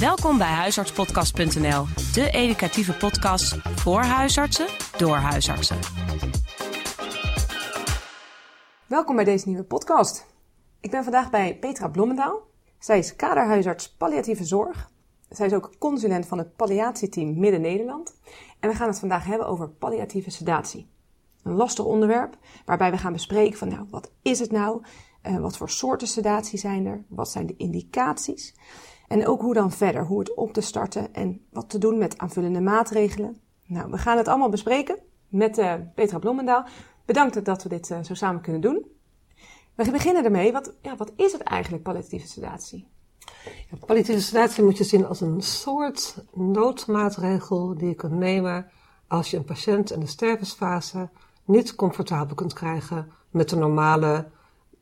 Welkom bij huisartspodcast.nl, de educatieve podcast voor huisartsen door huisartsen. Welkom bij deze nieuwe podcast. Ik ben vandaag bij Petra Blommendaal. Zij is kaderhuisarts palliatieve zorg. Zij is ook consulent van het palliatieteam Midden-Nederland. En we gaan het vandaag hebben over palliatieve sedatie. Een lastig onderwerp waarbij we gaan bespreken van nou, wat is het nou? Uh, wat voor soorten sedatie zijn er? Wat zijn de indicaties? En ook hoe dan verder, hoe het op te starten en wat te doen met aanvullende maatregelen. Nou, we gaan het allemaal bespreken met uh, Petra Blommendaal. Bedankt dat we dit uh, zo samen kunnen doen. We beginnen ermee. Wat, ja, wat is het eigenlijk, palliatieve sedatie? Ja, palliatieve sedatie moet je zien als een soort noodmaatregel die je kunt nemen als je een patiënt in de stervensfase niet comfortabel kunt krijgen met de normale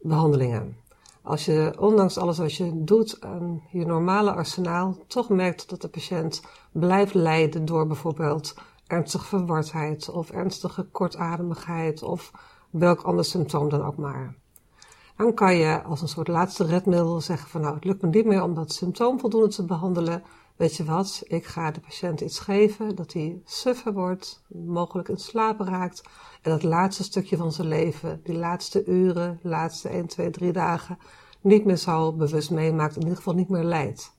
behandelingen. Als je, ondanks alles wat je doet aan je normale arsenaal, toch merkt dat de patiënt blijft lijden door bijvoorbeeld ernstige verwardheid of ernstige kortademigheid of welk ander symptoom dan ook maar. Dan kan je als een soort laatste redmiddel zeggen van nou, het lukt me niet meer om dat symptoom voldoende te behandelen. Weet je wat, ik ga de patiënt iets geven dat hij suffer wordt, mogelijk in slaap raakt. En dat laatste stukje van zijn leven, die laatste uren, laatste 1, 2, 3 dagen, niet meer zal bewust meemaakt, in ieder geval niet meer lijdt.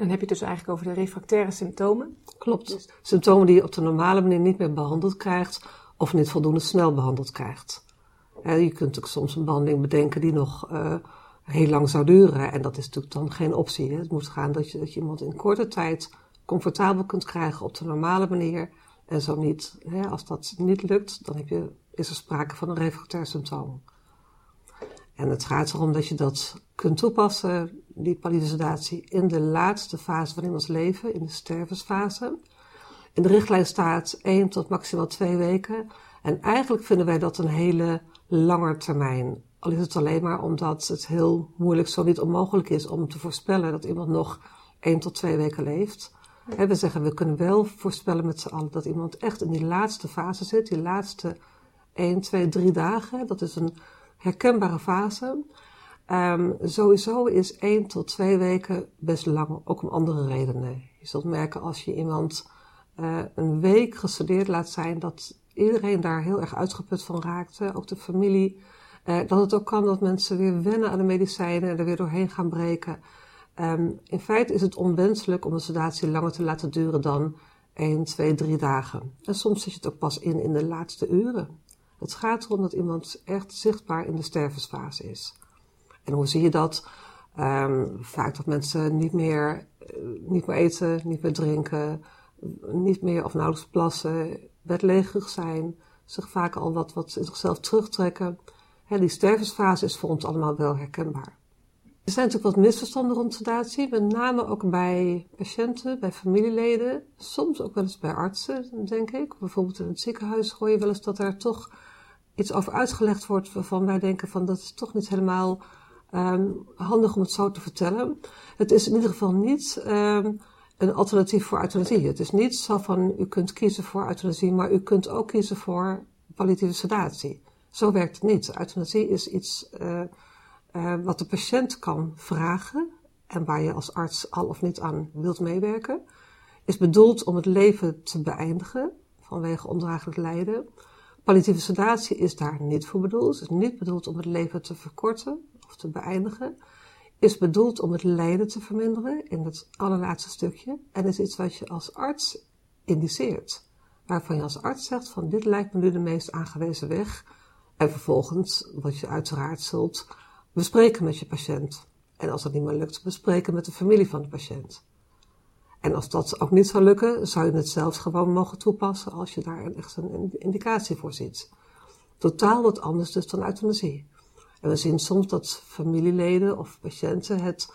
En dan heb je het dus eigenlijk over de refractaire symptomen. Klopt. Dus... Symptomen die je op de normale manier niet meer behandeld krijgt, of niet voldoende snel behandeld krijgt. je kunt ook soms een behandeling bedenken die nog uh, heel lang zou duren. En dat is natuurlijk dan geen optie. Hè. Het moet gaan dat je, dat je iemand in korte tijd comfortabel kunt krijgen op de normale manier. En zo niet, hè, als dat niet lukt, dan heb je, is er sprake van een refractair symptoom. En het gaat erom dat je dat kunt toepassen, die palidosedatie, in de laatste fase van iemands leven, in de stervensfase. In de richtlijn staat 1 tot maximaal 2 weken. En eigenlijk vinden wij dat een hele lange termijn. Al is het alleen maar omdat het heel moeilijk, zo niet onmogelijk is om te voorspellen dat iemand nog 1 tot 2 weken leeft. we zeggen, we kunnen wel voorspellen met z'n allen dat iemand echt in die laatste fase zit, die laatste 1, 2, 3 dagen. Dat is een herkenbare fase. Um, sowieso is 1 tot 2 weken best lang, ook om andere redenen. Je zult merken als je iemand uh, een week gestudeerd laat zijn, dat iedereen daar heel erg uitgeput van raakte, ook de familie. Uh, dat het ook kan dat mensen weer wennen aan de medicijnen en er weer doorheen gaan breken. Um, in feite is het onwenselijk om een sedatie langer te laten duren dan 1, 2, 3 dagen. En soms zet je het ook pas in in de laatste uren. Het gaat erom dat iemand echt zichtbaar in de stervensfase is. En hoe zie je dat? Um, vaak dat mensen niet meer, uh, niet meer eten, niet meer drinken, niet meer of nauwelijks plassen, bedlegerig zijn, zich vaak al wat, wat in zichzelf terugtrekken. Die stervensfase is voor ons allemaal wel herkenbaar. Er zijn natuurlijk wat misverstanden rond sedatie, met name ook bij patiënten, bij familieleden, soms ook wel eens bij artsen, denk ik. Bijvoorbeeld in het ziekenhuis hoor je wel eens dat er toch iets over uitgelegd wordt waarvan wij denken van dat is toch niet helemaal um, handig om het zo te vertellen. Het is in ieder geval niet um, een alternatief voor euthanasie. Het is niet zo van u kunt kiezen voor euthanasie, maar u kunt ook kiezen voor palliatieve sedatie. Zo werkt het niet. Euthanasie is iets uh, uh, wat de patiënt kan vragen en waar je als arts al of niet aan wilt meewerken. Is bedoeld om het leven te beëindigen vanwege ondraaglijk lijden. Palliatieve sedatie is daar niet voor bedoeld. Het is niet bedoeld om het leven te verkorten of te beëindigen. Is bedoeld om het lijden te verminderen in het allerlaatste stukje. En is iets wat je als arts indiceert. Waarvan je als arts zegt van dit lijkt me nu de meest aangewezen weg. En vervolgens, wat je uiteraard zult bespreken met je patiënt. En als dat niet meer lukt, bespreken met de familie van de patiënt. En als dat ook niet zou lukken, zou je het zelfs gewoon mogen toepassen als je daar echt een indicatie voor ziet. Totaal wat anders dus dan euthanasie. En we zien soms dat familieleden of patiënten het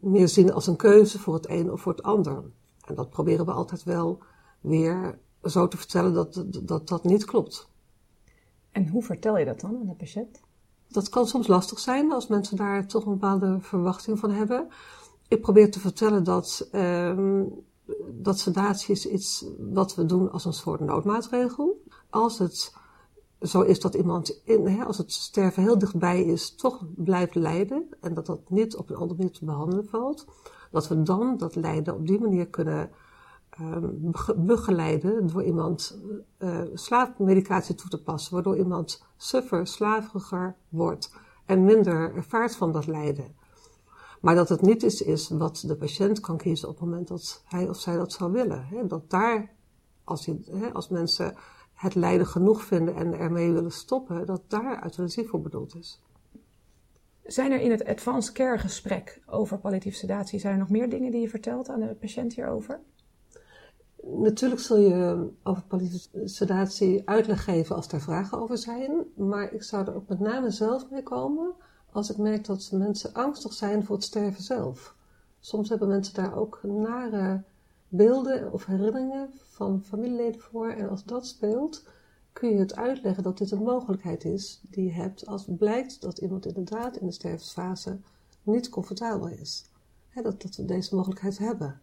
meer zien als een keuze voor het een of voor het ander. En dat proberen we altijd wel weer zo te vertellen dat dat, dat niet klopt. En hoe vertel je dat dan aan de patiënt? Dat kan soms lastig zijn als mensen daar toch een bepaalde verwachting van hebben ik probeer te vertellen dat, um, dat sedatie is iets wat we doen als een soort noodmaatregel. Als het zo is dat iemand, in, hè, als het sterven heel dichtbij is, toch blijft lijden en dat dat niet op een andere manier te behandelen valt, dat we dan dat lijden op die manier kunnen begeleiden door iemand uh, slaapmedicatie toe te passen, waardoor iemand suffer, slaveriger wordt en minder ervaart van dat lijden. Maar dat het niet iets is wat de patiënt kan kiezen op het moment dat hij of zij dat zou willen. Hè? Dat daar, als, hij, hè, als mensen het lijden genoeg vinden en ermee willen stoppen, dat daar euthanasie voor bedoeld is. Zijn er in het advanced care gesprek over palliatieve sedatie, zijn er nog meer dingen die je vertelt aan de patiënt hierover? Natuurlijk zul je over palliatieve sedatie uitleg geven als er vragen over zijn, maar ik zou er ook met name zelf mee komen als ik merk dat mensen angstig zijn voor het sterven zelf. Soms hebben mensen daar ook nare beelden of herinneringen van familieleden voor. En als dat speelt, kun je het uitleggen dat dit een mogelijkheid is die je hebt als blijkt dat iemand inderdaad in de stervensfase niet comfortabel is. dat, dat we deze mogelijkheid hebben.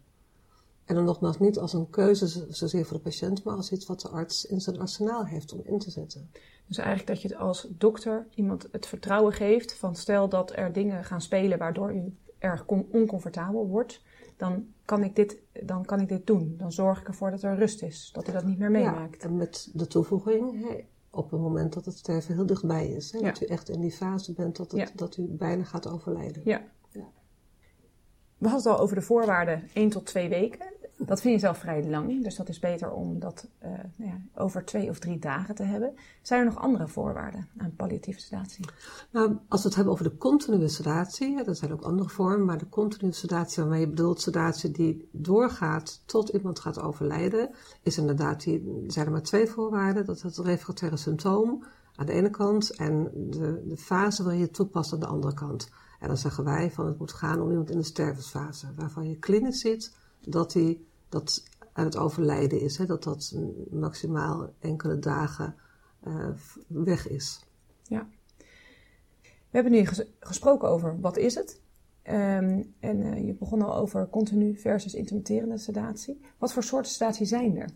En dan nogmaals niet als een keuze zozeer voor de patiënt, maar als iets wat de arts in zijn arsenaal heeft om in te zetten. Dus eigenlijk dat je het als dokter iemand het vertrouwen geeft van stel dat er dingen gaan spelen waardoor u erg oncomfortabel wordt, dan kan ik dit, dan kan ik dit doen. Dan zorg ik ervoor dat er rust is, dat u dat niet meer meemaakt. Ja, en met de toevoeging, op het moment dat het sterven heel dichtbij is, hè, dat u echt in die fase bent dat, het, dat u bijna gaat overlijden. Ja. We hadden het al over de voorwaarden 1 tot 2 weken. Dat vind je zelf vrij lang, dus dat is beter om dat uh, nou ja, over twee of drie dagen te hebben. Zijn er nog andere voorwaarden aan palliatieve sedatie? Nou, als we het hebben over de continue sedatie, er zijn ook andere vormen, maar de continue sedatie waarmee je bedoelt sedatie die doorgaat tot iemand gaat overlijden, is inderdaad, die, zijn er maar twee voorwaarden. Dat is het refractaire symptoom aan de ene kant en de, de fase waar je het toepast aan de andere kant. En dan zeggen wij van het moet gaan om iemand in de stervensfase, waarvan je klinisch ziet dat hij dat aan het overlijden is. Hè, dat dat maximaal enkele dagen uh, weg is. Ja. We hebben nu gesproken over wat is het. Um, en uh, je begon al over continu versus intermitterende sedatie. Wat voor soorten sedatie zijn er?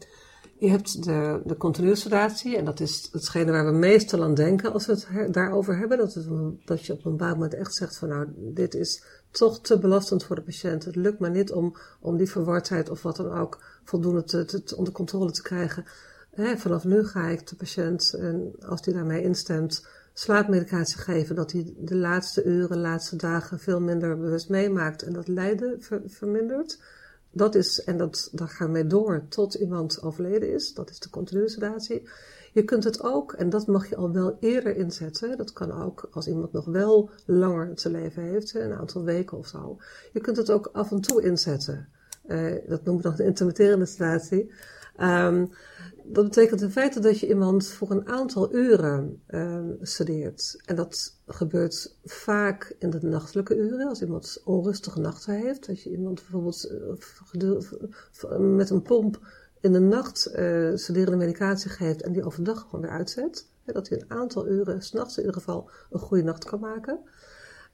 Je hebt de, de continue sedatie, en dat is hetgene waar we meestal aan denken als we het daarover hebben. Dat, is dat je op een bepaald moment echt zegt van nou, dit is toch te belastend voor de patiënt. Het lukt maar niet om, om die verwardheid of wat dan ook voldoende te, onder controle te krijgen. vanaf nu ga ik de patiënt, en als die daarmee instemt, slaapmedicatie geven. Dat hij de laatste uren, laatste dagen veel minder bewust meemaakt en dat lijden vermindert. Dat is, en dat, daar gaan we mee door tot iemand overleden is. Dat is de continue sedatie. Je kunt het ook, en dat mag je al wel eerder inzetten. Dat kan ook als iemand nog wel langer te leven heeft, een aantal weken of zo. Je kunt het ook af en toe inzetten. Uh, dat noemen we dan de intermitterende sedatie. Um, dat betekent in feite dat je iemand voor een aantal uren um, sedeert. En dat gebeurt vaak in de nachtelijke uren, als iemand onrustige nachten heeft. Als je iemand bijvoorbeeld uh, met een pomp in de nacht uh, sederende medicatie geeft en die overdag gewoon weer uitzet. Hè, dat hij een aantal uren, s'nachts in ieder geval, een goede nacht kan maken.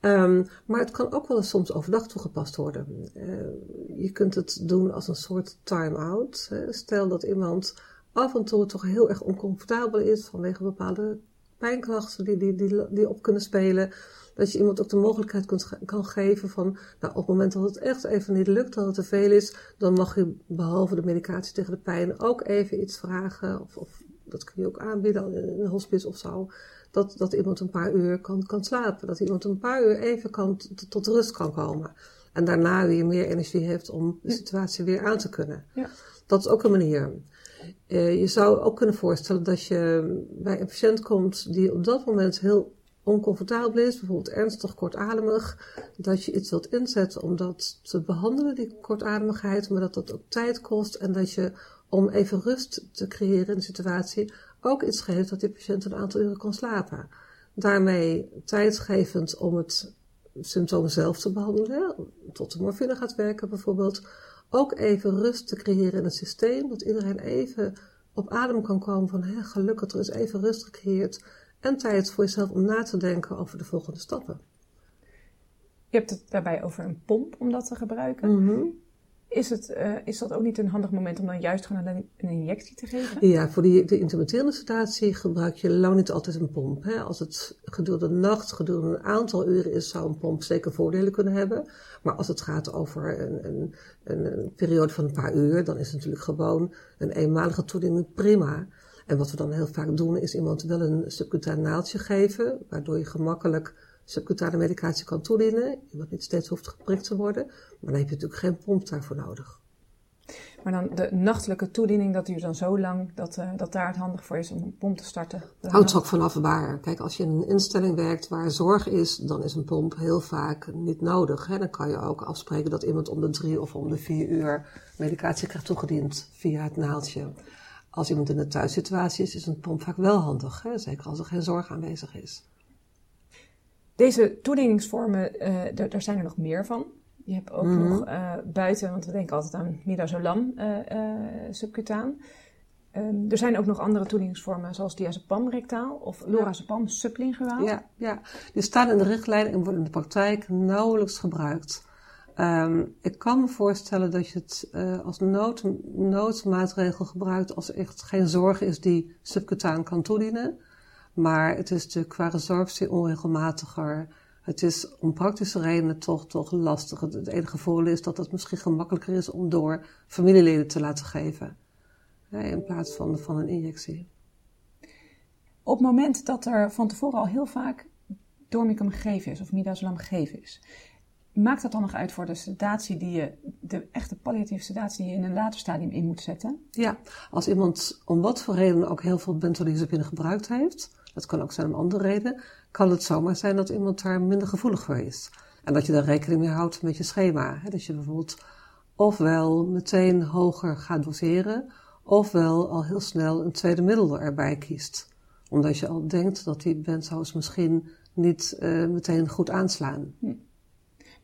Um, maar het kan ook wel eens soms overdag toegepast worden. Uh, je kunt het doen als een soort time-out. Stel dat iemand af en toe toch heel erg oncomfortabel is vanwege bepaalde pijnklachten die, die, die, die op kunnen spelen. Dat je iemand ook de mogelijkheid kunt, kan geven van, nou, op het moment dat het echt even niet lukt, dat het te veel is, dan mag je behalve de medicatie tegen de pijn ook even iets vragen. Of, of dat kun je ook aanbieden in een hospice of zo. Dat, dat iemand een paar uur kan, kan slapen. Dat iemand een paar uur even kan, tot rust kan komen. En daarna weer meer energie heeft om de situatie weer aan te kunnen. Ja. Dat is ook een manier. Uh, je zou ook kunnen voorstellen dat je bij een patiënt komt die op dat moment heel oncomfortabel is, bijvoorbeeld ernstig kortademig, dat je iets wilt inzetten om dat te behandelen, die kortademigheid, maar dat dat ook tijd kost en dat je om even rust te creëren in de situatie ook iets geeft dat die patiënt een aantal uren kan slapen. Daarmee tijdgevend om het symptoom zelf te behandelen, tot de morfine gaat werken bijvoorbeeld, ook even rust te creëren in het systeem, dat iedereen even op adem kan komen van, hé, gelukkig, er is even rust gecreëerd en tijd voor jezelf om na te denken over de volgende stappen. Je hebt het daarbij over een pomp om dat te gebruiken. Mm Is, het, uh, is dat ook niet een handig moment om dan juist gewoon een, een injectie te geven? Ja, voor die, de intermitterende sedatie gebruik je lang niet altijd een pomp. Hè? Als het gedurende de nacht, gedurende een aantal uren is, zou een pomp zeker voordelen kunnen hebben. Maar als het gaat over een, een, een, periode van een paar uur, dan is het natuurlijk gewoon een eenmalige toediening prima. En wat we dan heel vaak doen, is iemand wel een subcutaan naaldje geven, waardoor je gemakkelijk subcutane medicatie kan toedienen. Iemand niet steeds hoeft geprikt te worden. Maar dan heb je natuurlijk geen pomp daarvoor nodig. Maar dan de nachtelijke toediening, dat duurt dan zo lang dat, uh, dat daar het handig voor is om een pomp te starten? Houdt ook vanaf waar. Kijk, als je in een instelling werkt waar zorg is, dan is een pomp heel vaak niet nodig. Hè? Dan kan je ook afspreken dat iemand om de drie of om de vier uur medicatie krijgt toegediend via het naaldje. Als iemand in een thuissituatie is, is een pomp vaak wel handig. Hè? Zeker als er geen zorg aanwezig is. Deze toedieningsvormen, uh, er zijn er nog meer van. Je hebt ook mm -hmm. nog uh, buiten, want we denken altijd aan midazolam uh, subcutaan. Um, er zijn ook nog andere toedieningsvormen, zoals diazepam rectaal of lorazepam sublinguaal. Ja, ja, die staan in de richtlijn en worden in de praktijk nauwelijks gebruikt. Um, ik kan me voorstellen dat je het uh, als nood, noodmaatregel gebruikt als er echt geen zorg is die subcutaan kan toedienen. Maar het is natuurlijk qua resorptie onregelmatiger. Het is om praktische redenen toch, toch lastig. Het enige voordeel is dat het misschien gemakkelijker is om door familieleden te laten geven. in plaats van, van een injectie. Op het moment dat er van tevoren al heel vaak dormicum gegeven is of midazolam gegeven is, maakt dat dan nog uit voor de sedatie die je, de echte palliatieve sedatie die je in een later stadium in moet zetten? Ja, als iemand om wat voor reden ook heel veel benzodiazepine gebruikt heeft, dat kan ook zijn om andere reden, kan het zomaar zijn dat iemand daar minder gevoelig voor is. En dat je daar rekening mee houdt met je schema. Dat je bijvoorbeeld ofwel meteen hoger gaat doseren, ofwel al heel snel een tweede middel erbij kiest. Omdat je al denkt dat die benzo's misschien niet uh, meteen goed aanslaan. Hm.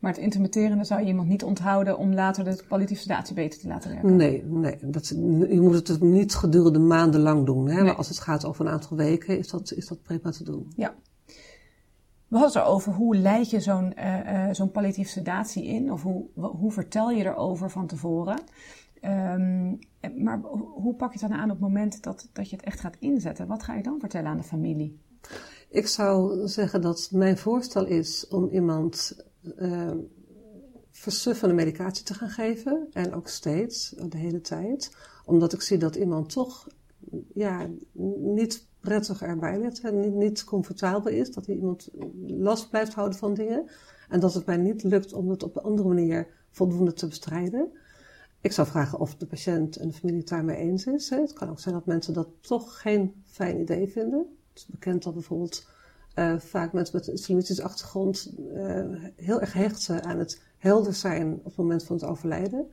Maar het intermitterende zou je iemand niet onthouden om later de palliatieve sedatie beter te laten werken? Nee, nee dat, je moet het niet gedurende maandenlang doen. Hè? Nee. Maar als het gaat over een aantal weken, is dat, is dat prima te doen. Ja. We hadden het erover hoe leid je zo'n uh, uh, zo'n palliatieve sedatie in? Of hoe, hoe vertel je erover van tevoren? Um, maar hoe pak je het dan aan op het moment dat, dat je het echt gaat inzetten? Wat ga je dan vertellen aan de familie? Ik zou zeggen dat mijn voorstel is om iemand uh, versuffende medicatie te gaan geven. En ook steeds, de hele tijd. Omdat ik zie dat iemand toch ja, niet prettig erbij ligt en niet, niet comfortabel is. Dat iemand last blijft houden van dingen. En dat het mij niet lukt om het op een andere manier voldoende te bestrijden. Ik zou vragen of de patiënt en de familie het daarmee eens is. Het kan ook zijn dat mensen dat toch geen fijn idee vinden. Het is bekend dat bijvoorbeeld uh, vaak mensen met een islamitische achtergrond uh, heel erg hecht aan het helder zijn op het moment van het overlijden.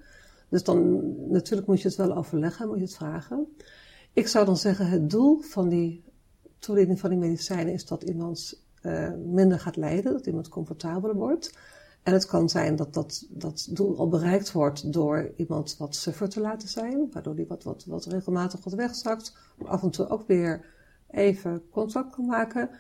Dus dan natuurlijk moet je het wel overleggen, moet je het vragen. Ik zou dan zeggen, het doel van die toediening van die medicijnen is dat iemand uh, minder gaat lijden, dat iemand comfortabeler wordt. En het kan zijn dat dat, dat doel al bereikt wordt door iemand wat suffer te laten zijn, waardoor die wat, wat, wat regelmatig wat wegzakt, maar af en toe ook weer even contact kan maken.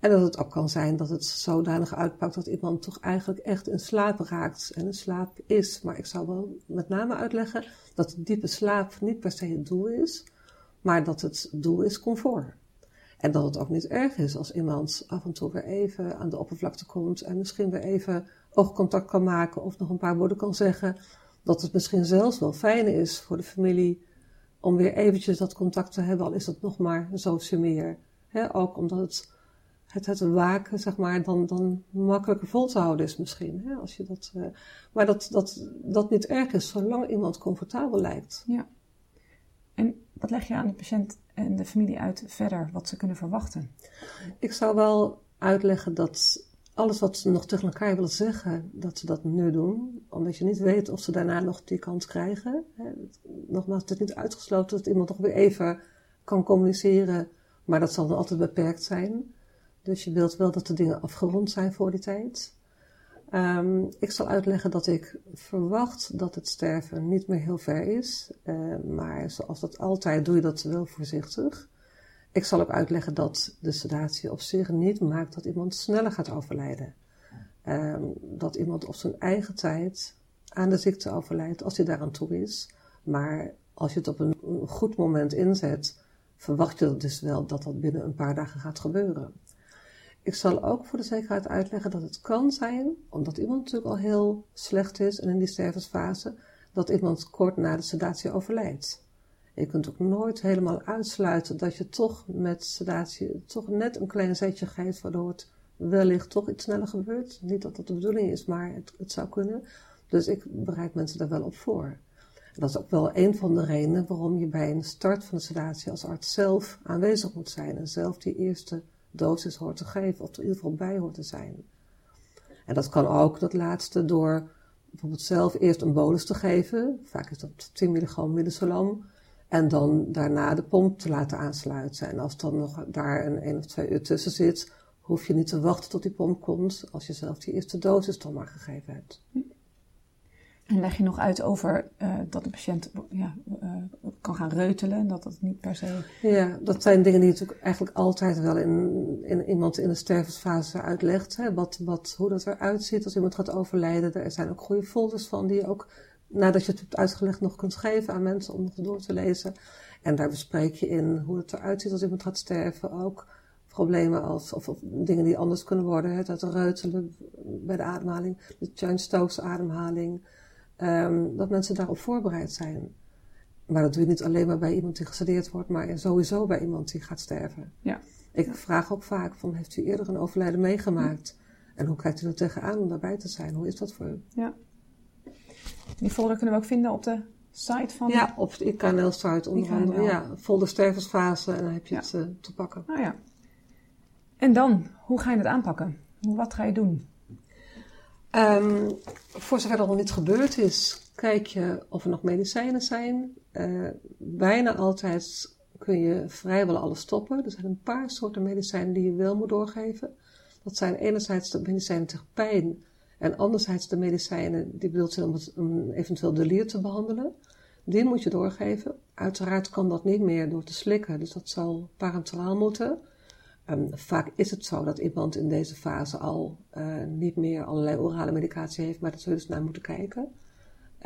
En dat het ook kan zijn dat het zodanig uitpakt dat iemand toch eigenlijk echt in slaap raakt en in slaap is. Maar ik zou wel met name uitleggen dat diepe slaap niet per se het doel is, maar dat het doel is comfort. En dat het ook niet erg is als iemand af en toe weer even aan de oppervlakte komt en misschien weer even oogcontact kan maken of nog een paar woorden kan zeggen. Dat het misschien zelfs wel fijn is voor de familie om weer eventjes dat contact te hebben, al is dat nog maar zo meer. ook omdat het het, het waken, zeg maar, dan, dan makkelijker vol te houden is misschien. Hè? Als je dat, uh, maar dat, dat dat niet erg is, zolang iemand comfortabel lijkt. Ja. En wat leg je aan de patiënt en de familie uit verder, wat ze kunnen verwachten? Ik zou wel uitleggen dat alles wat ze nog tegen elkaar willen zeggen, dat ze dat nu doen. Omdat je niet weet of ze daarna nog die kans krijgen. Hè? Nogmaals, het is niet uitgesloten dat iemand nog weer even kan communiceren, maar dat zal dan altijd beperkt zijn. Dus je wilt wel dat de dingen afgerond zijn voor die tijd. Um, ik zal uitleggen dat ik verwacht dat het sterven niet meer heel ver is. Uh, maar zoals dat altijd doe je dat wel voorzichtig. Ik zal ook uitleggen dat de sedatie op zich niet maakt dat iemand sneller gaat overlijden. Um, dat iemand op zijn eigen tijd aan de ziekte overlijdt als hij daaraan toe is. Maar als je het op een goed moment inzet, verwacht je dus wel dat dat binnen een paar dagen gaat gebeuren. Ik zal ook voor de zekerheid uitleggen dat het kan zijn, omdat iemand natuurlijk al heel slecht is en in die stervensfase, dat iemand kort na de sedatie overlijdt. Je kunt ook nooit helemaal uitsluiten dat je toch met sedatie toch net een klein zetje geeft, waardoor het wellicht toch iets sneller gebeurt. Niet dat dat de bedoeling is, maar het, het zou kunnen. Dus ik bereid mensen daar wel op voor. Dat is ook wel een van de redenen waarom je bij een start van de sedatie als arts zelf aanwezig moet zijn en zelf die eerste dosis hoort te geven, of er in ieder geval bij hoort te zijn. En dat kan ook, dat laatste, door bijvoorbeeld zelf eerst een bolus te geven, vaak is dat 10 milligram midazolam, en dan daarna de pomp te laten aansluiten. En als dan nog daar een 1 of 2 uur tussen zit, hoef je niet te wachten tot die pomp komt, als je zelf die eerste dosis dan maar gegeven hebt. En leg je nog uit over uh, dat de patiënt ja, uh, kan gaan reutelen, dat dat niet per se... Ja, dat zijn dingen die je natuurlijk eigenlijk altijd wel in, in iemand in de stervensfase uitlegt. Hè? Wat, wat, hoe dat eruit ziet als iemand gaat overlijden. Er zijn ook goede folders van die je ook, nadat je het hebt uitgelegd, nog kunt geven aan mensen om nog door te lezen. En daar bespreek je in hoe het eruit ziet als iemand gaat sterven. Ook problemen als, of, of dingen die anders kunnen worden. Hè? Dat reutelen bij de ademhaling, de Churn-Stokes ademhaling... Um, dat mensen daarop voorbereid zijn. Maar dat doe je niet alleen maar bij iemand die gesedeerd wordt, maar sowieso bij iemand die gaat sterven. Ja. Ik vraag ook vaak van, heeft u eerder een overlijden meegemaakt? En hoe kijkt u er tegenaan om daarbij te zijn? Hoe is dat voor u? Ja. Die folder kunnen we ook vinden op de site van... Ja, op de IKNL-site onder andere. Ja, folder stervensfase en dan heb je het uh, te pakken. Nou ja. En dan, hoe ga je het aanpakken? Wat ga je doen? Um, voor zover dat nog niet gebeurd is, kijk je of er nog medicijnen zijn. Uh, bijna altijd kun je vrijwel alles stoppen. Er zijn een paar soorten medicijnen die je wel moet doorgeven. Dat zijn enerzijds de medicijnen tegen pijn en anderzijds de medicijnen die bedoeld zijn om, het, eventueel delier te behandelen. Die moet je doorgeven. Uiteraard kan dat niet meer door te slikken, dus dat zal parentraal moeten. Um, vaak is het zo dat iemand in deze fase al uh, niet meer allerlei orale medicatie heeft, maar dat zul je dus naar moeten kijken.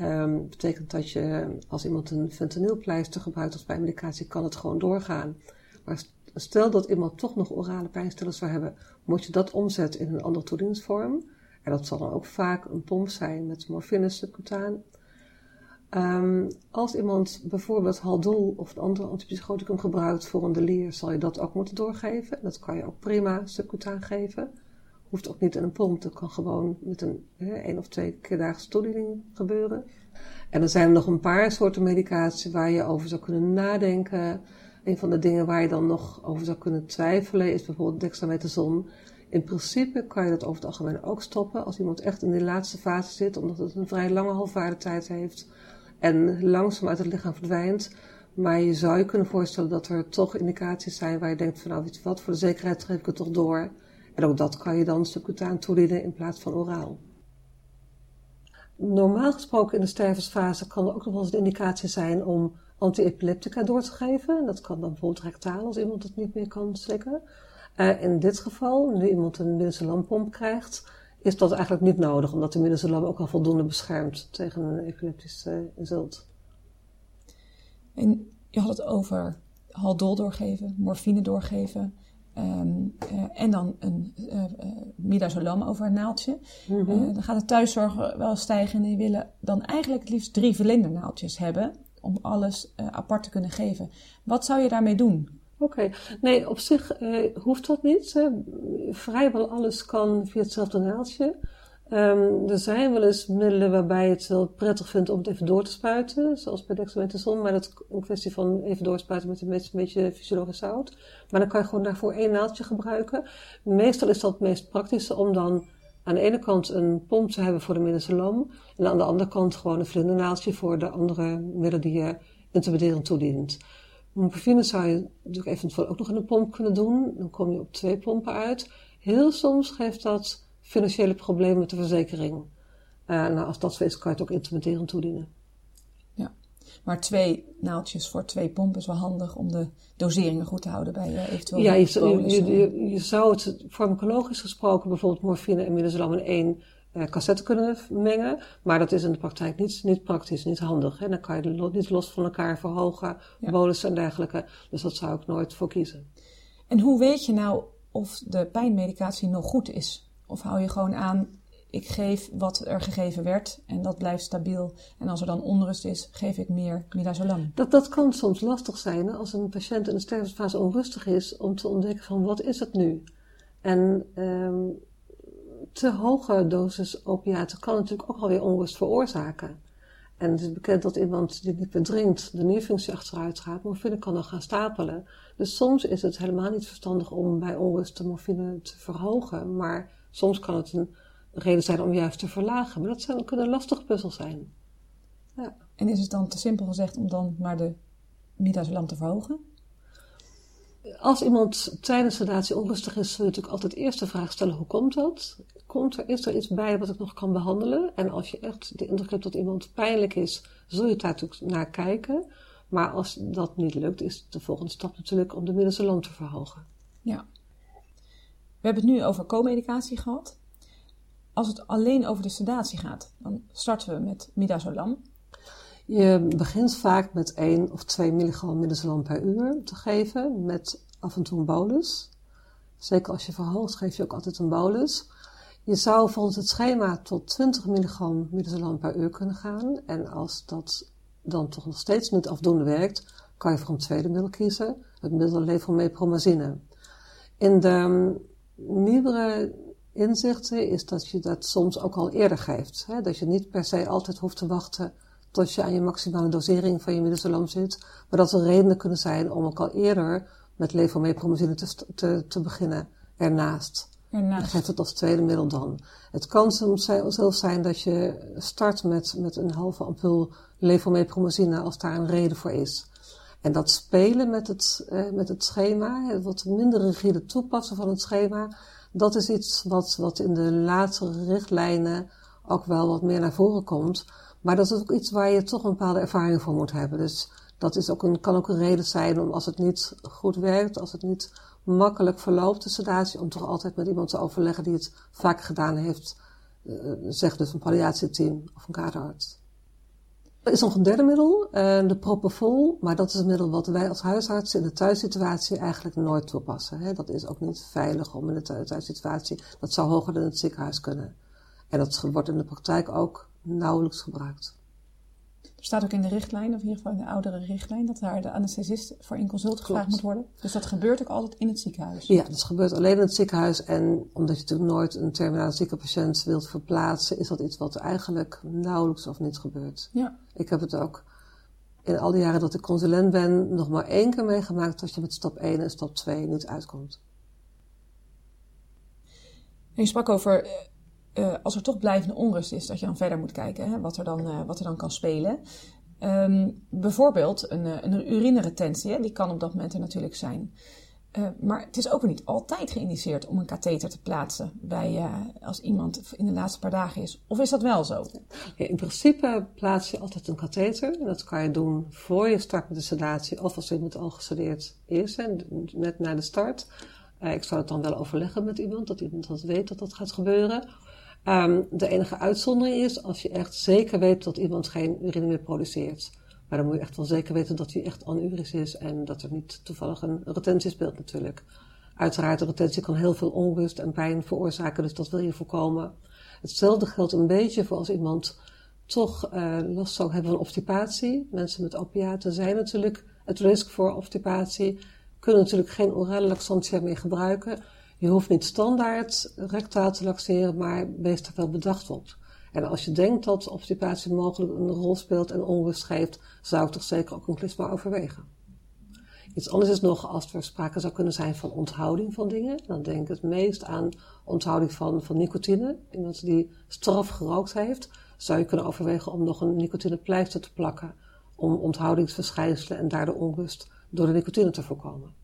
Um, betekent dat je, als iemand een fentanylpleister gebruikt als pijnmedicatie, kan het gewoon doorgaan. Maar stel dat iemand toch nog orale pijnstillers zou hebben, moet je dat omzetten in een andere toedieningsvorm. En dat zal dan ook vaak een pomp zijn met morfine subcutaan. Um, als iemand bijvoorbeeld Haldol of een andere antipsychoticum gebruikt voor een delier, zal je dat ook moeten doorgeven. Dat kan je ook prima subcutaan geven. Hoeft ook niet in een pomp, dat kan gewoon met een één of twee keer dagelijkse toediening gebeuren. En er zijn nog een paar soorten medicatie waar je over zou kunnen nadenken. Een van de dingen waar je dan nog over zou kunnen twijfelen is bijvoorbeeld dexamethason. In principe kan je dat over het algemeen ook stoppen als iemand echt in de laatste fase zit, omdat het een vrij lange halfwaardetijd heeft en langzaam uit het lichaam verdwijnt. Maar je zou je kunnen voorstellen dat er toch indicaties zijn waar je denkt van nou weet wat, voor de zekerheid geef ik het toch door. En ook dat kan je dan subcutaan toedienen in plaats van oraal. Normaal gesproken in de stervensfase kan er ook nog wel eens een indicatie zijn om antiepileptica door te geven. Dat kan dan bijvoorbeeld rectaal als iemand het niet meer kan slikken. Uh, in dit geval, nu iemand een midazoolampomp krijgt, is dat eigenlijk niet nodig, omdat de midazolam ook al voldoende beschermt tegen een epileptisch uh, insult. En je had het over haldol doorgeven, morfine doorgeven um, uh, en dan een uh, midazolam over een naaldje. Mm -hmm. dan gaat de thuiszorg wel stijgen en die willen dan eigenlijk het liefst drie velindernaaltjes hebben om alles apart te kunnen geven. Wat zou je daarmee doen? Oké, nee, op zich uh, hoeft dat niet. Vrijwel alles kan via hetzelfde naaldje. Um, er zijn wel eens middelen waarbij je het wel prettig vindt om het even door te spuiten, zoals bij dexamethason, maar dat is een kwestie van even doorspuiten met een beetje, fysiologisch zout. Maar dan kan je gewoon daarvoor één naaldje gebruiken. Meestal is dat het meest praktische om dan aan de ene kant een pomp te hebben voor de middensalam en aan de andere kant gewoon een vlindernaaldje voor de andere middelen die je intermediërend toedient. Morfine zou je natuurlijk eventueel ook nog in een pomp kunnen doen. Dan kom je op twee pompen uit. Heel soms geeft dat financiële problemen met de verzekering. Uh, nou, als dat zo is, kan je het ook intermitterend toedienen. Ja, maar twee naaldjes voor twee pompen is wel handig om de doseringen goed te houden bij uh, eventueel. Ja, je, je, je, je, zou het farmacologisch gesproken bijvoorbeeld morfine en midazolam in één uh, cassetten kunnen mengen. Maar dat is in de praktijk niet, niet praktisch, niet handig. Hè? Dan kan je niet los van elkaar verhogen, ja. bolussen en dergelijke. Dus dat zou ik nooit voor kiezen. En hoe weet je nou of de pijnmedicatie nog goed is? Of hou je gewoon aan, ik geef wat er gegeven werd en dat blijft stabiel. En als er dan onrust is, geef ik meer midazolam. Dat, dat kan soms lastig zijn als een patiënt in de stervensfase onrustig is om te ontdekken van wat is het nu? En um, te hoge dosis opiaten kan natuurlijk ook alweer onrust veroorzaken. En het is bekend dat iemand die niet meer drinkt, de nierfunctie achteruit gaat. Morfine kan dan gaan stapelen. Dus soms is het helemaal niet verstandig om bij onrust de morfine te verhogen. Maar soms kan het een reden zijn om juist te verlagen. Maar dat zijn, kunnen lastige puzzels zijn. Ja. En is het dan te simpel gezegd om dan maar de midazolam te verhogen? Als iemand tijdens sedatie onrustig is, zul je natuurlijk altijd eerst de vraag stellen: hoe komt dat? Komt er, is er iets bij wat ik nog kan behandelen? En als je echt de indruk hebt dat iemand pijnlijk is, zul je daar natuurlijk naar kijken. Maar als dat niet lukt, is de volgende stap natuurlijk om de middelste te verhogen. Ja. We hebben het nu over co-medicatie gehad. Als het alleen over de sedatie gaat, dan starten we met midazolam. Je begint vaak met 1 of 2 milligram midazolam per uur te geven, met af en toe een bolus. Zeker als je verhoogt, geef je ook altijd een bolus. Je zou volgens het schema tot 20 milligram midazolam per uur kunnen gaan. En als dat dan toch nog steeds niet afdoende werkt, kan je voor een tweede middel kiezen, het middel levomepromazine. In de nieuwere inzichten is dat je dat soms ook al eerder geeft. Hè? Dat je niet per se altijd hoeft te wachten tot je aan je maximale dosering van je midazolam zit. Maar dat er redenen kunnen zijn om ook al eerder met levomepromazine te, te beginnen ernaast. Ernaast. geeft het als tweede middel dan. Het kan soms zelfs zijn dat je start met, met een halve ampul levomepromazine als daar een reden voor is. En dat spelen met het, eh, met het schema, het wat minder rigide toepassen van het schema, dat is iets wat, wat in de latere richtlijnen ook wel wat meer naar voren komt. Maar dat is ook iets waar je toch een bepaalde ervaring voor moet hebben. Dus dat is ook een, kan ook een reden zijn om als het niet goed werkt, als het niet makkelijk verloopt, de sedatie, om toch altijd met iemand te overleggen die het vaak gedaan heeft. Uh, zeg dus een palliatieteam of een kaderarts. Er is nog een derde middel, uh, de propofol, maar dat is een middel wat wij als huisartsen in de thuissituatie eigenlijk nooit toepassen. Hè. Dat is ook niet veilig om in de thuissituatie, dat zou hoger dan het ziekenhuis kunnen. En dat wordt in de praktijk ook nauwelijks gebruikt. Staat ook in de richtlijn, of in ieder geval in de oudere richtlijn, dat daar de anesthesist voor in consult gevraagd moet worden. Dus dat gebeurt ook altijd in het ziekenhuis? Ja, dat gebeurt alleen in het ziekenhuis. En omdat je natuurlijk nooit een terminale zieke patiënt wilt verplaatsen, is dat iets wat eigenlijk nauwelijks of niet gebeurt. Ja. Ik heb het ook in al die jaren dat ik consulent ben nog maar één keer meegemaakt dat je met stap 1 en stap 2 niet uitkomt. En je sprak over uh, als er toch blijvende onrust is, dat je dan verder moet kijken hè, wat, er dan, uh, wat er dan kan spelen. Um, bijvoorbeeld een, eh, een urineretentie, die kan op dat moment er natuurlijk zijn. Maar het is ook niet altijd geïndiceerd om een katheter te plaatsen bij, als iemand in de laatste paar dagen is. Of is dat wel zo? Ja, in principe plaats je altijd een katheter. Dat kan je doen voor je start met de sedatie of als iemand al gesedeerd is, net na de start. Ik zou het dan wel overleggen met iemand, dat iemand dat weet dat dat gaat gebeuren. Um, de enige uitzondering is als je echt zeker weet dat iemand geen urine meer produceert. Maar dan moet je echt wel zeker weten dat hij echt anuris is en dat er niet toevallig een retentie speelt natuurlijk. Uiteraard, een retentie kan heel veel onrust en pijn veroorzaken, dus dat wil je voorkomen. Hetzelfde geldt een beetje voor als iemand toch uh, last zou hebben van obstipatie. Mensen met opiaten zijn natuurlijk het risk voor obstipatie, kunnen natuurlijk geen orale laxantia meer gebruiken. Je hoeft niet standaard rectaal te laxeren, maar wees er wel bedacht op. En als je denkt dat obstipatie mogelijk een rol speelt en onrust geeft, zou ik toch zeker ook een klisma overwegen. Iets anders is nog als er sprake zou kunnen zijn van onthouding van dingen. Dan denk ik het meest aan onthouding van, van nicotine. Iemand die straf gerookt heeft, zou je kunnen overwegen om nog een nicotinepleister te plakken. Om onthoudingsverschijnselen en daardoor onrust door de nicotine te voorkomen.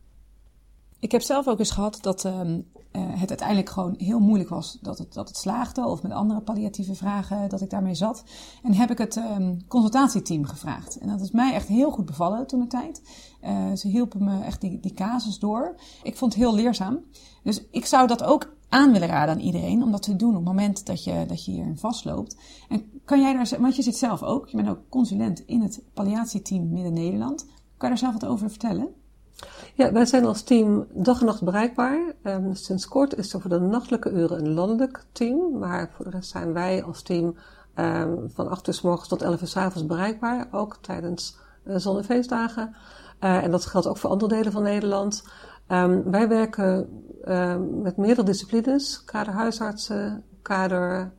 Ik heb zelf ook eens gehad dat ehm, eh, het uiteindelijk gewoon heel moeilijk was dat het, dat het slaagde. Of met andere palliatieve vragen dat ik daarmee zat. En heb ik het um, consultatieteam gevraagd. En dat is mij echt heel goed bevallen toen de tijd. Uh, ze hielpen me echt die, die casus door. Ik vond het heel leerzaam. Dus ik zou dat ook aan willen raden aan iedereen om dat te doen op het moment dat je, dat je hierin vastloopt. En kan jij daar, want je zit zelf ook, je bent ook consulent in het palliatieteam Midden-Nederland. Kan je daar zelf wat over vertellen? Ja, wij zijn als team dag en nacht bereikbaar. Um, sinds kort is er voor de nachtelijke uren een landelijk team. Maar voor de rest zijn wij als team um, van 8 uur s morgens tot 11 uur s avonds bereikbaar. Ook tijdens uh, zon- en feestdagen. Uh, en dat geldt ook voor andere delen van Nederland. Um, wij werken met meerdere disciplines. Kaderhuisartsen, kader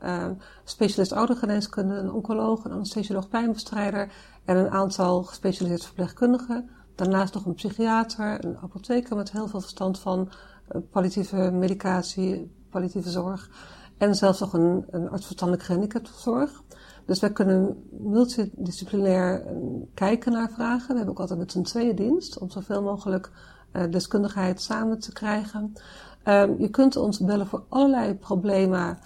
specialist oudergeneeskunde, een oncoloog, een anesthesioloog pijnbestrijder en een aantal gespecialiseerde verpleegkundigen. Daarnaast nog een psychiater, een apotheker met heel veel verstand van uh, palliatieve medicatie, palliatieve zorg. En zelfs nog een, een arts gehandicaptenzorg. Dus wij kunnen multidisciplinair uh, kijken naar vragen. We hebben ook altijd met z'n tweeën dienst om zoveel mogelijk uh, deskundigheid samen te krijgen. Um, je kunt ons bellen voor allerlei problemen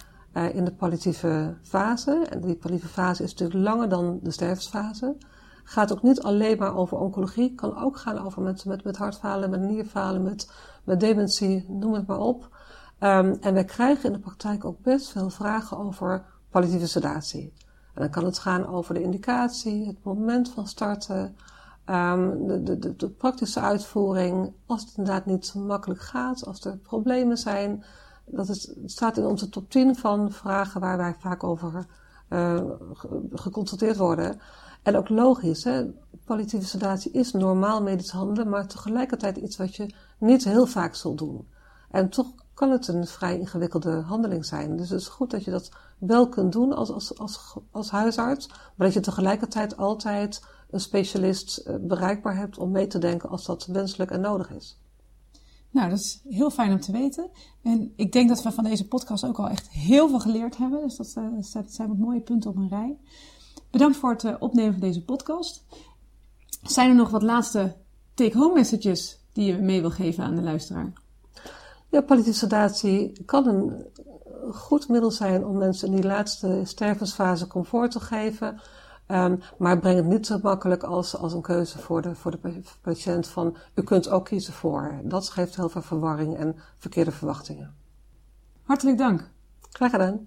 in de palliatieve fase. En die palliatieve fase is natuurlijk langer dan de sterfsfase. Gaat ook niet alleen maar over oncologie, kan ook gaan over met, met, met hartfalen, met nierfalen, met, met dementie, noem het maar op. Um, en wij krijgen in de praktijk ook best veel vragen over palliatieve sedatie. En dan kan het gaan over de indicatie, het moment van starten, um, de, de, de, praktische uitvoering, als het inderdaad niet makkelijk gaat, als er problemen zijn. Dat is, staat in onze top 10 van vragen waar wij vaak over uh, geconsulteerd worden. En ook logisch, hè? palliatieve sedatie is normaal medisch handelen, maar tegelijkertijd iets wat je niet heel vaak zult doen. En toch kan het een vrij ingewikkelde handeling zijn. Dus het is goed dat je dat wel kunt doen als, als, als, als huisarts, maar dat je tegelijkertijd altijd een specialist eh, bereikbaar hebt om mee te denken als dat wenselijk en nodig is. Nou, dat is heel fijn om te weten. En ik denk dat we van deze podcast ook al echt heel veel geleerd hebben. Dus dat, uh, zijn wat mooie punten op een rij. Bedankt voor het eh, opnemen van deze podcast. Zijn er nog wat laatste take-home messages die je mee wil geven aan de luisteraar? Ja, palliatieve sedatie kan een goed middel zijn om mensen in die laatste stervensfase comfort te geven. Um, maar breng het niet zo makkelijk als, als een keuze voor de, voor de patiënt van u kunt ook kiezen voor. Dat geeft heel veel verwarring en verkeerde verwachtingen. Hartelijk dank. Graag gedaan.